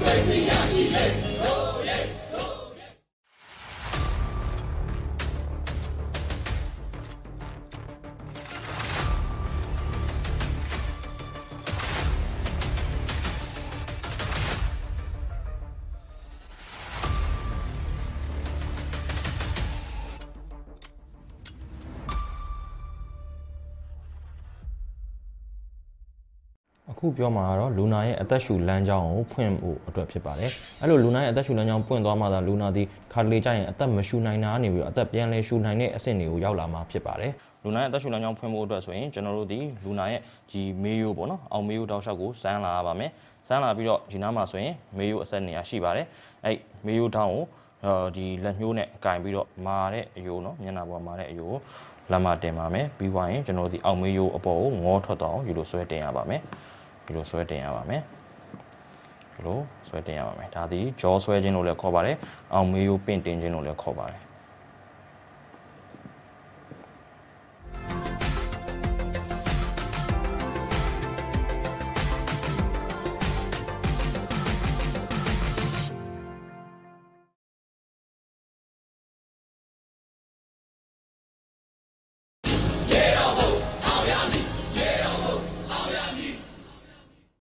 我们是亚洲。 အခုပြောမှာကတော့လူနာရဲ့အသက်ရှူလမ်းကြောင်းကိုဖွင့်ဖို့အတွက်ဖြစ်ပါတယ်အဲ့လိုလူနာရဲ့အသက်ရှူလမ်းကြောင်းပွင့်သွားမှသာလူနာဒီခါတလေကျရင်အသက်မရှူနိုင်တာကနေပြီးတော့အသက်ပြန်လဲရှူနိုင်တဲ့အဆင့်တွေကိုရောက်လာမှာဖြစ်ပါတယ်လူနာရဲ့အသက်ရှူလမ်းကြောင်းဖွင့်ဖို့အတွက်ဆိုရင်ကျွန်တော်တို့ဒီလူနာရဲ့ဒီမေးရိုးပေါ့နော်အောင်မေးရိုးတောက်လျှောက်ကိုစမ်းလာရပါမယ်စမ်းလာပြီးတော့ဒီနားမှာဆိုရင်မေးရိုးအဆက်နေရာရှိပါတယ်အဲ့မေးရိုးတောင်းကိုဒီလက်ညှိုးနဲ့ကင်ပြီးတော့မာတဲ့အယိုးနော်မျက်နှာပေါ်မာတဲ့အယိုးကိုလက်မတင်ပါမယ်ပြီးွားရင်ကျွန်တော်ဒီအောက်မေးရိုးအပေါ်ကိုငေါထွက်တော့ယူလို့ဆွဲတင်ရပါမယ် ဒီလိုဆွဲတင်ရပါမယ်ဒီလိုဆွဲတင်ရပါမယ်ဒါသည်ကြောဆွဲခြင်းလို့လည်းခေါ်ပါတယ်အောင်မေးရိုးပင့်တင်ခြင်းလို့လည်းခေါ်ပါတယ်